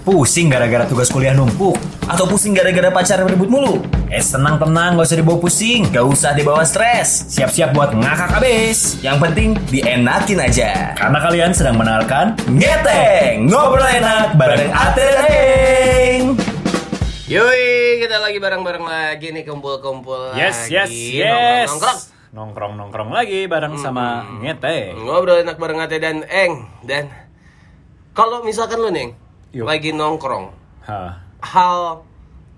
Pusing gara-gara tugas kuliah numpuk? Atau pusing gara-gara pacar ribut mulu? Eh tenang-tenang gak usah dibawa pusing, gak usah dibawa stres. Siap-siap buat ngakak abis Yang penting dienakin aja. Karena kalian sedang mendengarkan Ngeteng. Ngobrol enak bareng Ate dan Eng. Yoi, kita lagi bareng-bareng lagi nih kumpul-kumpul Yes, lagi. yes, yes. Nongkrong-nongkrong. Nongkrong-nongkrong lagi bareng sama Ngeteng. Ngobrol enak bareng Ate dan Eng. Dan kalau misalkan lu nih Yuk. lagi nongkrong, Hah. hal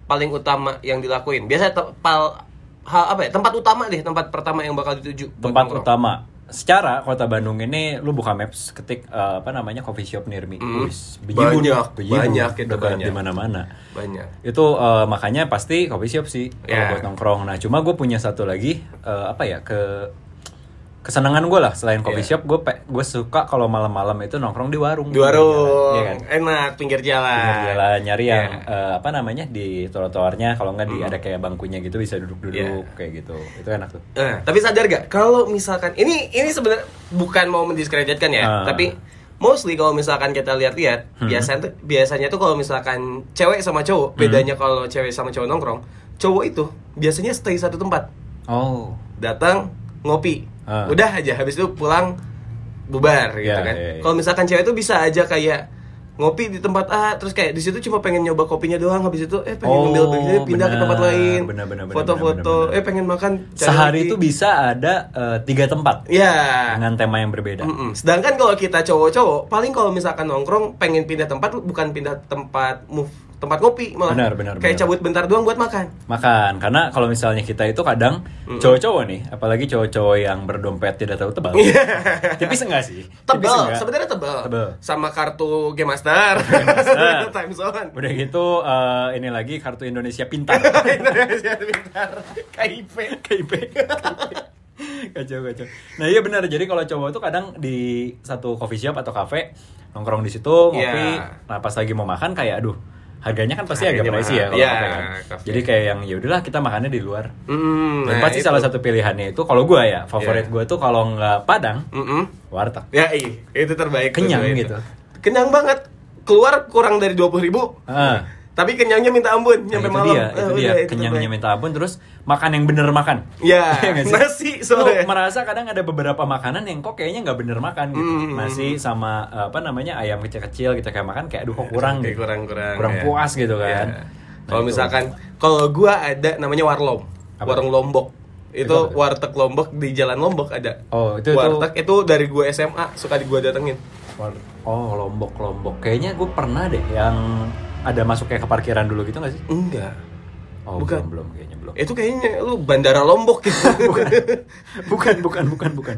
paling utama yang dilakuin. Biasa pal hal apa ya? Tempat utama deh, tempat pertama yang bakal dituju. tempat nongkrong. utama secara kota Bandung ini lu buka maps ketik eh, apa namanya coffee shop near me Wis, bejibun, Banyak, bejibun. banyak itu, banyak di mana-mana Banyak. itu eh, makanya pasti coffee shop sih kalau Ya. buat nongkrong nah cuma gue punya satu lagi eh, apa ya ke kesenangan gue lah selain coffee Ya. shop gue gue suka kalau malam-malam itu nongkrong di warung Di warung, Iya kan? enak pinggir jalan. Pinggir jalan nyari yang Iya. eh, apa namanya di trotoarnya kalau nggak di ada kayak bangkunya gitu bisa duduk-duduk. Iya. kayak gitu itu enak tuh Nah, tapi sadar gak kalau misalkan ini ini sebenarnya bukan mau mendiskreditkan ya, Ah. tapi mostly kalau misalkan kita lihat-lihat Hmm. biasanya tuh biasanya tuh kalau misalkan cewek sama cowok Hmm. bedanya kalau cewek sama cowok nongkrong, cowok itu biasanya stay satu tempat, oh datang ngopi, Ah. udah aja habis itu pulang bubar gitu Iya, kan. iya, iya. Kalau misalkan cewek itu bisa aja kayak ngopi di tempat A terus kayak di situ cuma pengen nyoba kopinya doang habis itu eh pengen Oh, ngambil begini pindah ke tempat lain foto-foto eh pengen makan Sehari lagi. itu bisa ada eh, tiga tempat ya dengan tema yang berbeda. Mm-mm. Sedangkan kalau kita cowok-cowok, paling kalau misalkan nongkrong pengen pindah tempat, bukan pindah tempat move tempat ngopi malah. Benar, benar, Kayak benar. cabut bentar doang buat makan. Makan, karena kalau misalnya kita itu kadang cowok-cowok nih, apalagi cowok-cowok yang berdompet tidak terlalu tebal. Tipis enggak sih? Enggak? sebenarnya tebel. Tebel. Sama kartu Game Master. Master. Time zone. Udah gitu eh, ini lagi kartu Indonesia Pintar. Indonesia Pintar. KIP. KIP. kacau kacau. Nah iya benar. Jadi kalau cowok itu kadang di satu coffee shop atau cafe nongkrong di situ ngopi. Iya. Nah pas lagi mau makan kayak aduh harganya kan pasti agak Harganya pricey ya Iya, kan. Jadi kayak yang ya udahlah kita makannya di luar. Mm, Dan nah, pasti itu. salah satu pilihannya itu kalau gue ya favorit Iya. gue tuh kalau nggak Padang Mm-mm. warteg. Ya iya, itu terbaik. Kenyang dua itu. gitu. Kenyang banget. Keluar kurang dari 20.000 ribu. Ah. Tapi kenyangnya minta ampun Nah, nyampe itu malam. dia, itu udah, dia itu kenyangnya minta ampun terus makan yang bener makan. Ya, Iya sih? nasi Lu soalnya. merasa kadang ada beberapa makanan yang kok kayaknya nggak bener makan gitu. Hmm. Nasi sama eh, apa namanya ayam kecil-kecil gitu kayak makan kayak aduh kok kurang Kayak gitu. kurang-kurang. Kurang ya. puas gitu kan. Iya. Nah, Kalau misalkan kalau gua ada namanya warlom. Apa? Warung Lombok. Itu warteg Lombok di Jalan Lombok ada. Oh, itu- warteg itu dari gua SMA suka di gua datengin. Oh, Lombok, Lombok. Kayaknya gue pernah deh yang ada masuk kayak ke parkiran dulu gitu gak sih? Enggak. Oh, Bukan. belum, belum kayaknya belum. Itu kayaknya lu bandara Lombok gitu. bukan bukan bukan bukan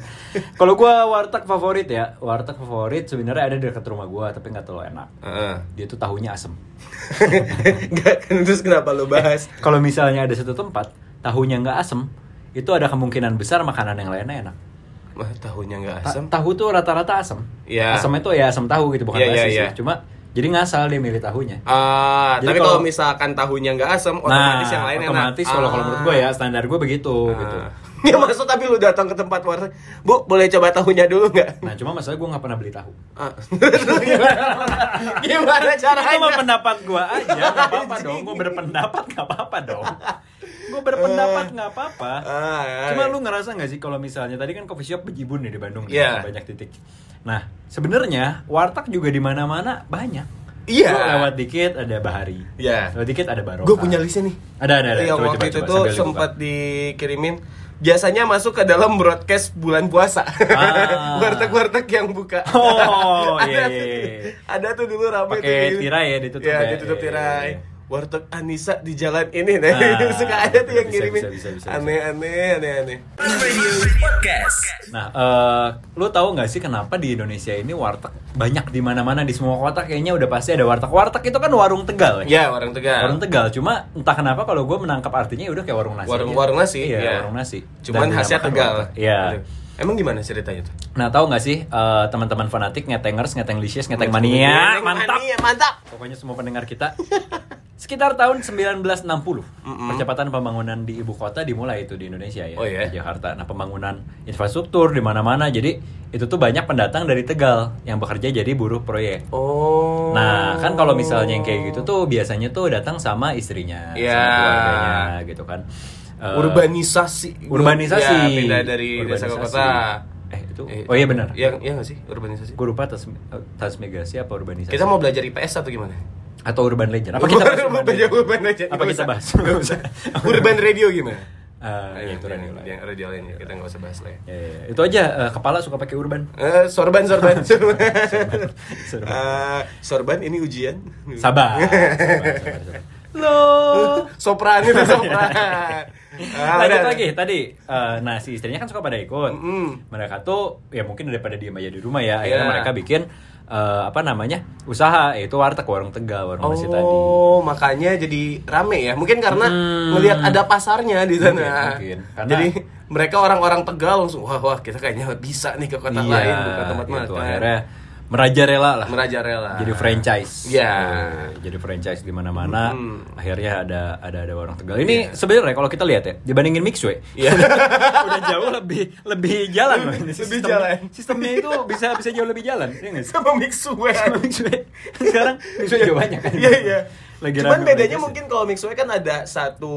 kalau gua warteg favorit ya warteg favorit sebenarnya ada di dekat rumah gua tapi nggak terlalu enak Heeh. dia tuh tahunya asem Enggak, terus kenapa lu bahas? kalau misalnya ada satu tempat tahunya nggak asem itu ada kemungkinan besar makanan yang lainnya enak Mah tahunya enggak Ta- asam. tahu tuh rata-rata asem Iya. asem itu ya asem tahu gitu bukan Iya, iya, basi iya. sih cuma jadi ngasal dia milih tahunya Ah, Jadi tapi kalau- misalkan tahunya enggak asam, otomatis yang lain enak. Nah, otomatis kalau kalau menurut gua ya standar gua begitu Ah. gitu Ya maksud tapi lu datang ke tempat warteg, Bu, boleh coba tahunya dulu nggak? nah cuma masalah gua nggak pernah beli tahu Ah. Gimana itu mah caranya? pendapat gua aja nggak apa-apa dong gua berpendapat nggak apa-apa dong gua berpendapat nggak apa-apa Ah, cuma lu ngerasa nggak sih kalau misalnya tadi kan coffee shop bejibun nih di Bandung nih, Iya. banyak titik nah sebenarnya warteg juga di mana-mana banyak Iya. Lu lewat dikit ada bahari Iya. lewat dikit ada barokah Gue punya listnya nih. ada ada ada Yang Coba, waktu coba, itu coba, tuh sempat dikirimin. Biasanya masuk ke dalam broadcast bulan puasa. Ah. Warteg-warteg yang buka. Oh, ada, iya, tuh, iya, iya. ada tuh dulu rame Pakai tirai ya, ditutup Iya, ya. ditutup Iya, tirai. iya, iya. Warteg Anissa di jalan ini nah. Ah, Suka ada tuh yang bisa, ngirimin. Aneh-aneh, aneh-aneh. Podcast. Nah, eh, lu tahu nggak sih kenapa di Indonesia ini warteg banyak di mana-mana di semua kota kayaknya udah pasti ada warteg. Warteg itu kan warung Tegal. Ya, orang Tegal. Warung Tegal. Cuma entah kenapa kalau gue menangkap artinya ya udah kayak warung nasi. Warung- aja. warung nasi, Iya, iya. warung nasi. Cuman Dan khasnya Tegal. Iya. Emang gimana ceritanya tuh? Nah, tahu nggak sih eh, teman-teman fanatik, ngetengers, ngeteng licious, ngeteng mania, mantap. Mania, mantap. Pokoknya semua pendengar kita. Sekitar tahun 1960, percepatan pembangunan di ibu kota dimulai itu di Indonesia ya, Oh, iya? di Jakarta. Nah, pembangunan infrastruktur di mana-mana. Jadi itu tuh banyak pendatang dari Tegal yang bekerja jadi buruh proyek. Oh. Nah, kan kalau misalnya yang kayak gitu tuh biasanya tuh datang sama istrinya, Ya. sama keluarganya gitu kan. Eh, urbanisasi. urbanisasi. Ya, pindah dari desa ke Urbanisasi. kota. Eh, itu. Eh, oh iya benar. Iya, iya nggak sih urbanisasi? Gue lupa tas, transmigrasi apa urbanisasi. Kita mau belajar IPS atau gimana? Atau urban legend. Apa kita bahas urban legend? urban legend? Apa kita bahas? Urban radio gimana? Eh, Ayo, itu radio lah. yang radio lain ya, kita nggak usah bahas lah ya. Ya, ya, ya. Itu aja eh, kepala suka pakai urban. Eh, sorban, sorban, sorban. Sorban. Eh, sorban ini ujian. Sabar. sabar, sabar, sabar. Lo. Sopran itu sopran. Ah, Lanjut udah. lagi tadi, eh, nah si istrinya kan suka pada ikut. Mm-mm. Mereka tuh ya mungkin daripada diem aja di rumah ya, akhirnya Iya. mereka bikin eh, apa namanya usaha yaitu warteg warung tegal warung nasi tadi. Oh, makanya jadi rame ya. Mungkin karena Hmm. melihat ada pasarnya di sana. Mungkin, mungkin. Karena- Jadi mereka orang-orang Tegal langsung wah wah kita kayaknya bisa nih ke kota Iya, lain buka tempat gitu. makan. Akhirnya merajalela lah. Merajalela. Jadi franchise. Iya. Eh, Jadi franchise di mana-mana. Hmm. Akhirnya ada ada ada warung tegal. Ini sebenarnya kalau kita lihat ya, dibandingin Mixway. Iya. udah jauh lebih lebih jalan loh ini Lebih jalan. Sistemnya itu bisa bisa jauh lebih jalan, ya sih? Sama Mixue. Sama Mixway. Sekarang Mixway juga banyak kan. Iya iya. Lagi Cuman bedanya mungkin kalau Mixue kan ada satu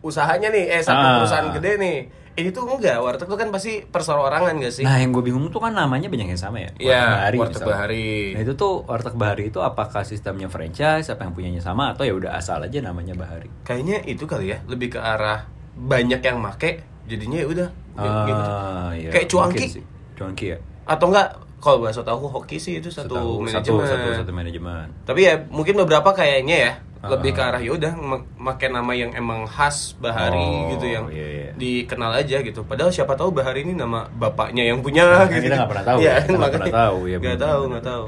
usahanya nih, eh satu Ah. perusahaan gede nih. Ini tuh enggak, warteg tuh kan pasti perseorangan gak sih? Nah, yang gue bingung tuh kan namanya banyak yang sama ya. Iya, Bahari Warteg misalnya. Bahari. Nah, itu tuh Warteg Bahari itu apakah sistemnya franchise, apa yang punyanya sama atau ya udah asal aja namanya Bahari. Kayaknya itu kali ya, lebih ke arah banyak yang make, jadinya ya udah gitu. Ah, iya. Kayak sih. Cuanki ya. Atau enggak kalau bahasa tahu hoki sih itu satu Setahu- manajemen. Satu, satu, satu manajemen. Tapi ya mungkin beberapa kayaknya ya Ah. lebih ke arah ya udah ma- make nama yang emang khas Bahari Oh, gitu yang iya, iya. dikenal aja gitu. Padahal siapa tahu Bahari ini nama bapaknya yang punya Nah, gitu. kita nggak pernah tahu. Iya, Kita nggak pernah tahu, ya, Nggak benar, tahu, nggak tahu.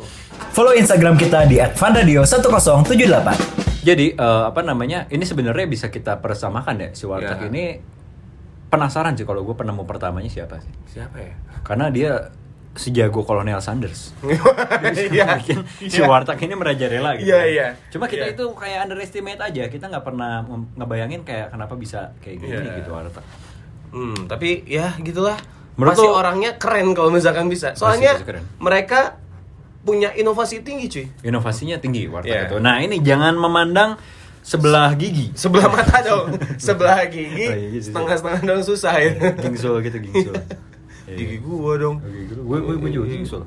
Follow Instagram kita di @fanradio1078. Jadi eh, apa namanya? Ini sebenarnya bisa kita persamakan ya si warteg Ya. ini penasaran sih kalau gue penemu pertamanya siapa sih? Siapa ya? Karena dia sejago Kolonel Sanders. Iya. bikin si Iya. warteg ini merajalela gitu. Iya, kan. iya. Cuma kita Iya. itu kayak underestimate aja. Kita nggak pernah ngebayangin kayak kenapa bisa kayak gini Iya. gitu warteg. Hmm, tapi ya gitulah. Menurut Masih lo- orangnya keren kalau misalkan bisa. Soalnya masih mereka punya inovasi tinggi cuy. Inovasinya tinggi warteg Iya. itu. Nah ini jangan memandang sebelah gigi. Sebelah mata dong, sebelah gigi, Oh, iya, sih. setengah-setengah dong susah ya. Gingsul gitu gingsul. Gigi gua dong. Gue gue gue juga gingsul.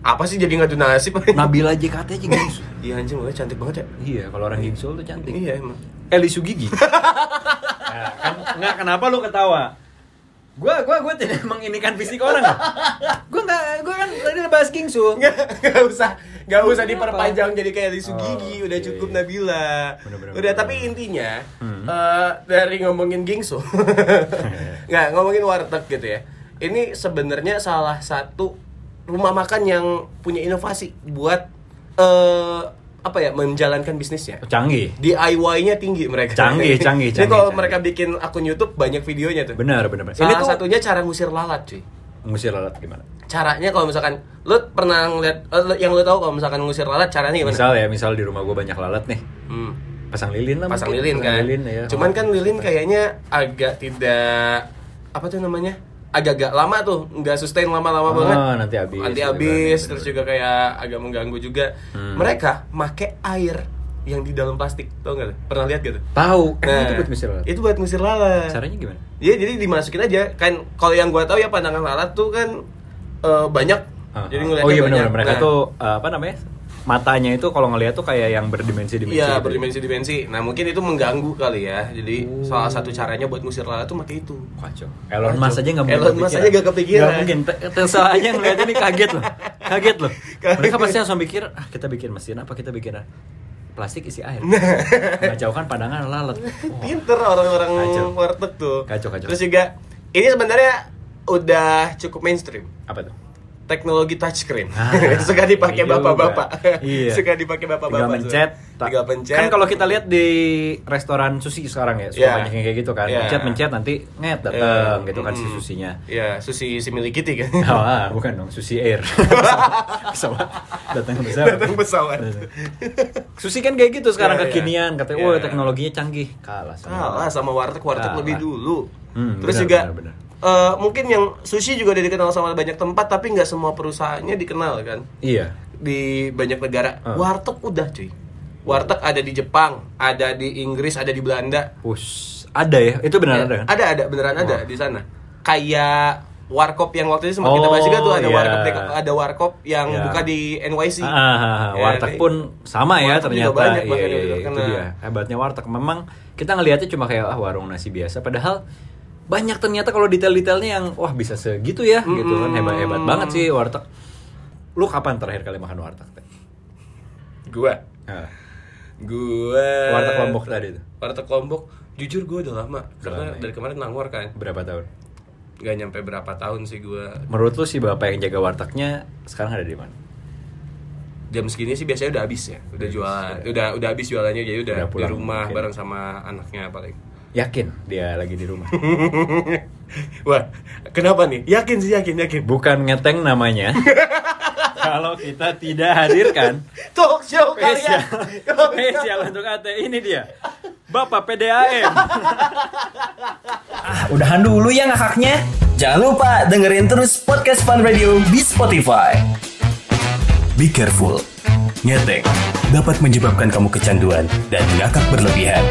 Apa sih jadi ngadu nasib? Nabila JKT aja gingsul. Iya anjing, makanya cantik banget ya. iya kalau orang gingsul tuh cantik. Iya emang. Eli Sugigi. nah, kan nggak kenapa lu ketawa? Gua gua gua tidak menginikan fisik orang. Gua nggak gua kan tadi bahas Kingsu. Nggak, nggak usah, nggak usah Kenapa? diperpanjang jadi kayak Lisu Gigi, Oh, udah iya, cukup iya. Nabila. Bener-bener, udah, bener-bener. tapi intinya Hmm. eh, dari ngomongin gingsu, nggak ngomongin warteg gitu ya. Ini sebenarnya salah satu rumah makan yang punya inovasi buat eh apa ya menjalankan bisnisnya. Canggih. DIY-nya tinggi mereka. Canggih, canggih, Jadi canggih, kalau canggih. mereka bikin akun YouTube banyak videonya tuh. Benar benar. benar. Salah Ini tuh satunya cara ngusir lalat, cuy. ngusir lalat gimana? Caranya kalau misalkan lu pernah ngeliat lu- yang lu tahu kalau misalkan ngusir lalat caranya gimana? Misal ya, misal di rumah gua banyak lalat nih. Hmm, Pasang lilin lah. pasang mungkin. lilin kan. lilin, ya. Cuman kan lilin kayaknya agak tidak apa tuh namanya? Agak-agak lama tuh, nggak sustain lama-lama Ah, banget. nanti habis, Nanti habis, terus juga kayak agak mengganggu juga. Hmm. Mereka make air yang di dalam plastik, tau nggak? Pernah lihat gitu? Tahu. Eh, Nah, itu buat ngusir lalat. Itu buat ngusir lalat. Caranya gimana? Iya, jadi dimasukin aja. Kan kalau yang gua tahu ya pandangan lalat tuh kan eh, banyak. Ah, jadi ah. ngeliatnya oh iya banyak. benar mereka Nah, tuh uh, apa namanya matanya itu kalau ngeliat tuh kayak yang berdimensi-dimensi Iya gitu. berdimensi-dimensi. Nah mungkin itu mengganggu kali ya. Jadi Oh. salah satu caranya buat ngusir lalat tuh pakai itu. Kacau. Elon Kacau. Musk aja nggak mungkin Elon Musk kepikiran. aja nggak kepikiran. Nggak mungkin. Te- Tesla aja ngeliat ini kaget loh. Kaget loh. Kaget. Mereka pasti langsung mikir, ah kita bikin mesin apa kita bikin ah, plastik isi air. Ngejauhkan pandangan lalat. Oh, Pinter orang-orang Kacau. warteg tuh. Kacau, kacau. Terus juga ini sebenarnya udah cukup mainstream. apa tuh? Teknologi touchscreen. Ah, Suka dipakai iya bapak-bapak. Iya. Suka dipakai bapak-bapak. tinggal mencet Tinggal pencet. kan kalau kita lihat di restoran sushi sekarang ya suka Iya. banyak yang kayak gitu kan Iya. mencet mencet nanti nget datang Iya. gitu kan si Mm-mm. susinya Ya, susi si milik Kitty kan. Oh, ah, bukan dong, Susi Air. Pesawat datang pesawat. Datang pesawat. Susi kan kayak gitu sekarang Iya, iya. kekinian, katanya, Iya. "Wah, teknologinya canggih." Kalah sama. Kalah sama warteg warteg Kalah. lebih dulu. Hmm, Terus benar, juga benar, benar. Eh, mungkin yang sushi juga udah dikenal sama banyak tempat tapi nggak semua perusahaannya dikenal kan Iya. di banyak negara. Hmm. Warteg udah cuy. Warteg ada di Jepang, ada di Inggris, ada di Belanda. Us, ada ya? Itu benar ada kan? Ada ada beneran ada di sana. Kayak warkop yang waktu itu sempat kita Oh, bahas juga tuh ada iya. warkop ada warkop yang Iya. buka di NYC. Ah, ah, ah, Ya, warteg nih. pun sama ya Warteg juga ternyata. banyak Iya, yang iya, itu dia. Hebatnya warteg. Memang kita ngelihatnya cuma kayak ah warung nasi biasa padahal banyak ternyata kalau detail-detailnya yang wah bisa segitu ya gitu kan Mm-mm. hebat-hebat banget sih warteg. Lu kapan terakhir kali makan warteg? Teh? Gua Ah, gua warteg Lombok tadi tuh. Warteg Lombok jujur gue udah lama karena ya? dari kemarin nangwar kan Berapa tahun? nggak nyampe berapa tahun sih gue Menurut lu si bapak yang jaga wartegnya sekarang ada di mana? jam segini sih biasanya udah habis ya udah jualan udah udah habis jualannya jadi udah, Udah di pulang rumah mungkin. bareng sama anaknya paling Yakin dia lagi di rumah. wah kenapa nih yakin sih yakin yakin Bukan ngeteng namanya. Kalau kita tidak hadirkan talk show spesial, kalian spesial untuk AT ini dia. Bapak PDAM. Ah, udahan dulu ya ngakaknya. Jangan lupa dengerin terus podcast Fun Radio di Spotify. Be careful. Ngetek dapat menyebabkan kamu kecanduan dan ngakak berlebihan.